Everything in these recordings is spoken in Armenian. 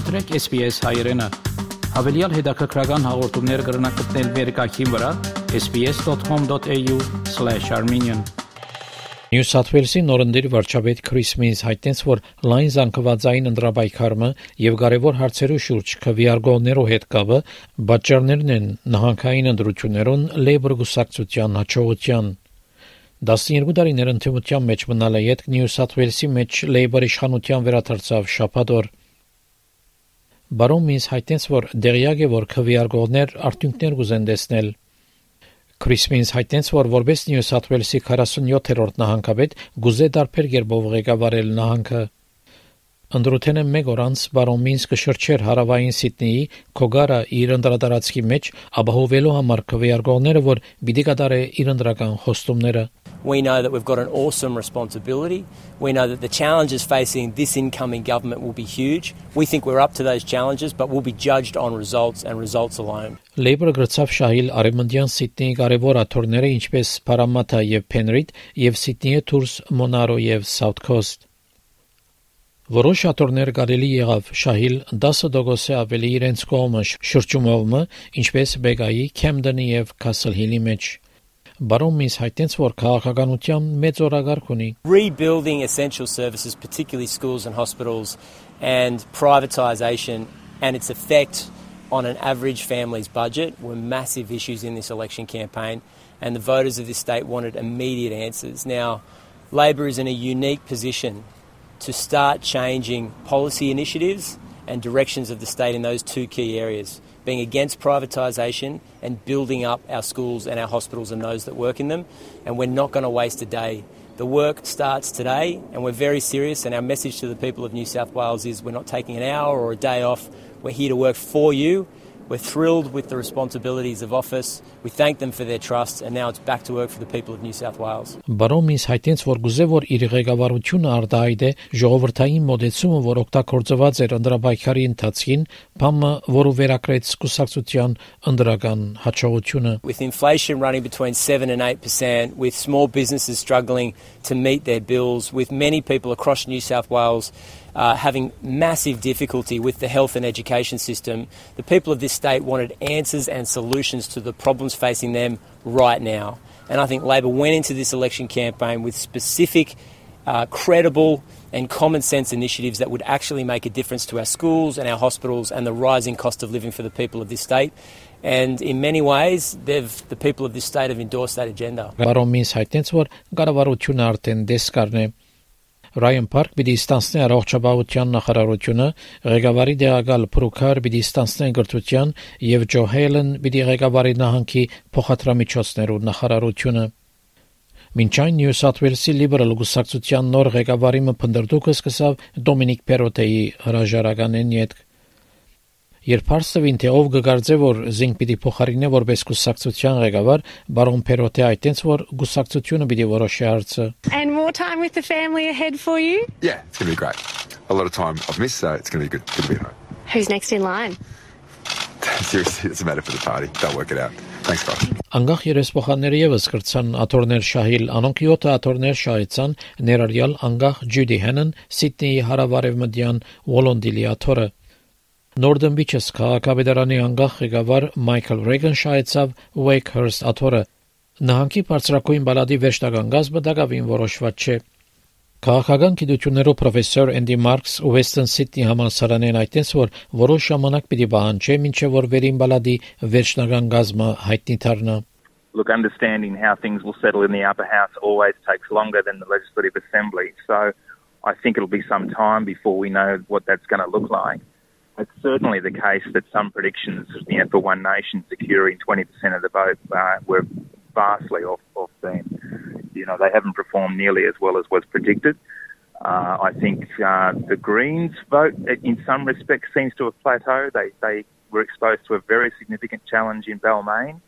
մտրեք SPS հայերեն։ Հավելյալ հետաքրքրական հաղորդումներ կգրնակցնել վերկայքին վրա sps.com.au/armenian Նյու Սաթ Ուելսի նորընտիր վարչապետ Քրիս Մինս հայտնեց, որ լայն զանգվածային ընդրաբայքարը եւ կարևոր հարցերու շուրջ քվիարգողներով հետ կապը պատճառներն են նահանգային ընդրություններուն լեյբր գուսակցության հաջողության 12 տարիներ ընդդիմության մեջ մնալ է յետ Նյու Սաթ Ուելսի մեջ Լեյբոր իշխանության վերաթրցավ շապադոր Բարոն մինս հայտնեց, որ դեղյակ է, որ քվիարգողներ արդյունքներ կուզեն տեսնել։ Քրիսմինս հայտնեց, որ որպես Նյու Սաթ Ուելսի 47-րդ նահանգապետ գուզե դարբեր երբով ղեկավարել նահանգը։ Անդրութենը մեկ օր անց բարոն Մինս կշրջեր հարավային Սիդնեի Քոգարա իր ընդրատարածքի մեջ ապահովելու համար քվեարկողները, որ պիտի կատարե իր ընդրական խոստումները։ We know that we've got an awesome responsibility. We know that the challenges facing this incoming government will be huge. We think we're up to those challenges, but we'll be judged on results and results alone. Labour գրծավ շահիլ արևմտյան Սիդնեի կարևոր աթոռները ինչպես Parramatta եւ Penrith եւ Սիդնեի Tours Monaro եւ South Coast Որոշ աթոռներ կարելի եղավ շահիլ 10% ավելի իրենց կողմը շրջումովը, ինչպես Բեգայի, Քեմդենի եւ Castle Hill-ի մեջ։ Բարոն միս հայտնեց, որ քաղաքականության մեծ օրագարկ ունի։ Rebuilding essential services, particularly schools and hospitals, and privatisation and its effect on an average family's budget were massive issues in this election campaign, and the voters of this state wanted immediate answers. Now, Labor is in a unique position to start changing policy initiatives and directions of the state in those two key areas being against privatisation and building up our schools and our hospitals and those that work in them. And we're not going to waste a day. The work starts today, and we're very serious. And our message to the people of New South Wales is we're not taking an hour or a day off. We're here to work for you we're thrilled with the responsibilities of office. We thank them for their trust and now it's back to work for the people of New South Wales. Բարոմիս հայտնեց, որ գուզե որ իր ղեկավարությունը արտահայտ է ժողովրդային մոդեցումը, որ օգտագործված էր ընդրաբայքարի ընթացքին, բամը, որը վերակրեց կուսակցության ընդրական հաջողությունը։ With inflation running between 7 and 8%, with small businesses struggling to meet their bills, with many people across New South Wales uh, having massive difficulty with the health and education system. The people of this state wanted answers and solutions to the problems facing them right now. And I think Labor went into this election campaign with specific, uh, credible, and common sense initiatives that would actually make a difference to our schools and our hospitals and the rising cost of living for the people of this state. And in many ways, they've, the people of this state have endorsed that agenda. Ryan Park պիտի ստանցնի առողջապահության նախարարությունը, ղեկավարի դեղակալ Փրուքար պիտի ստանցնի գրթության եւ Ջո Հելեն պիտի ղեկավարի նահանգի փոխադրամիջոցներու նախարարությունը։ Մինչ այն Նյու Սաթ Ուելսի լիբերալ գուսակցության նոր ղեկավարի մը փնդրդուկը սկսավ Դոմինիկ Պերոտեի հրաժարականեն յետք Երբ հարցվին թե ով կգարձե որ զինք պիտի փոխարինե որպես գուսակցության ղեկավար, բարոն Պերոտե այդտենց որ գուսակցությունը պիտի որոշի հարցը։ And more time with the family ahead for you? Yeah, it's going to be great. A lot of time I've missed, so it's going to be good. Good to be home. Who's next in line? Seriously, it's a matter for the party. They'll work it out. Thanks, guys. Անգախ երեսփոխանները եւս կրցան աթորներ շահիլ, անոնք 7 աթորներ շահեցան, ներառյալ անգախ Ջյուդի Հենն, Սիդնեի հարավարևմտյան Վոլոնդիլի աթորը։ Northern Beaches քաղաքապետարանի անգախ ղեկավար Մայքլ Ռեգան շահեցավ Wakehurst աթորը։ Նահանգի բարձրակույն բալադի վերջնական գազը դակավին որոշված չէ։ Քաղաքական գիտություններով պրոֆեսոր Էնդի Մարքս Western Sydney համալսարանեն այդտենց որ որոշ ժամանակ պիտի բանջե մինչև որ վերին բալադի վերջնական գազը հայտնի դառնա։ Look, understanding how things will settle in the upper house always takes longer than the legislative assembly. So I think it'll be some time before we know what that's going to look like. It's certainly the case that some predictions you know, for One Nation securing 20% of the vote uh, were vastly off, off theme. You know, they haven't performed nearly as well as was predicted. Uh, I think uh, the Greens vote, in some respects, seems to have plateaued. They, they were exposed to a very significant challenge in Balmain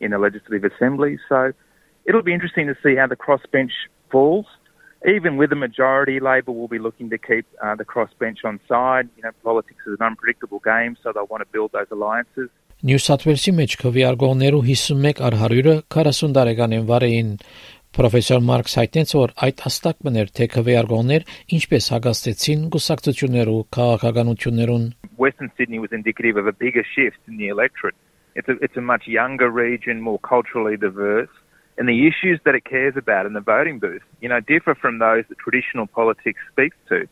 in the Legislative Assembly. So it'll be interesting to see how the crossbench falls even with a majority, Labor will be looking to keep uh, the crossbench on side. You know, politics is an unpredictable game, so they'll want to build those alliances. Նյու Սաթ Ուելսի մեջ քվեարկողներու 51 առ 100-ը 40 տարեկան են վարեին։ Պրոֆեսոր Մարքս հայտնեց, որ այդ հստակ բներ թե քվեարկողներ ինչպես հագաստեցին գուսակցություններու քաղաքականություններուն Western Sydney was indicative of a bigger shift in the electorate. It's a, it's a much younger region, more culturally diverse, and the issues that it cares about in the voting booth, you know, differ from those that traditional politics speaks to.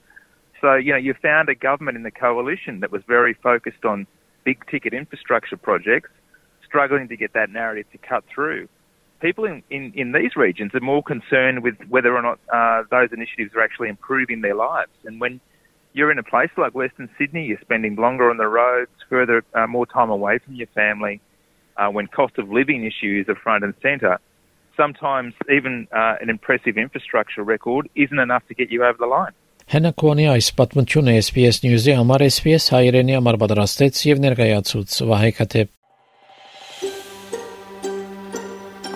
So, you know, you found a government in the coalition that was very focused on big ticket infrastructure projects, struggling to get that narrative to cut through. People in, in, in these regions are more concerned with whether or not uh, those initiatives are actually improving their lives. And when you're in a place like Western Sydney, you're spending longer on the roads, further, uh, more time away from your family, uh, when cost of living issues are front and centre, sometimes even uh, an impressive infrastructure record isn't enough to get you over the line. Հնակոնի այս պատմությունը SPS News-ի համար SPS հայերենի համար պատրաստեց եւ ներկայացուց Վահե Քաթեփ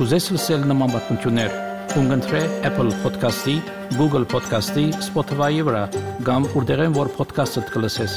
Կուզես լսել նման պատմություններ, կընտրե Apple Podcast-ի, Google Podcast-ի, Spotify-ի վրա, կամ որտեղեն որ podcast-ը կլսես։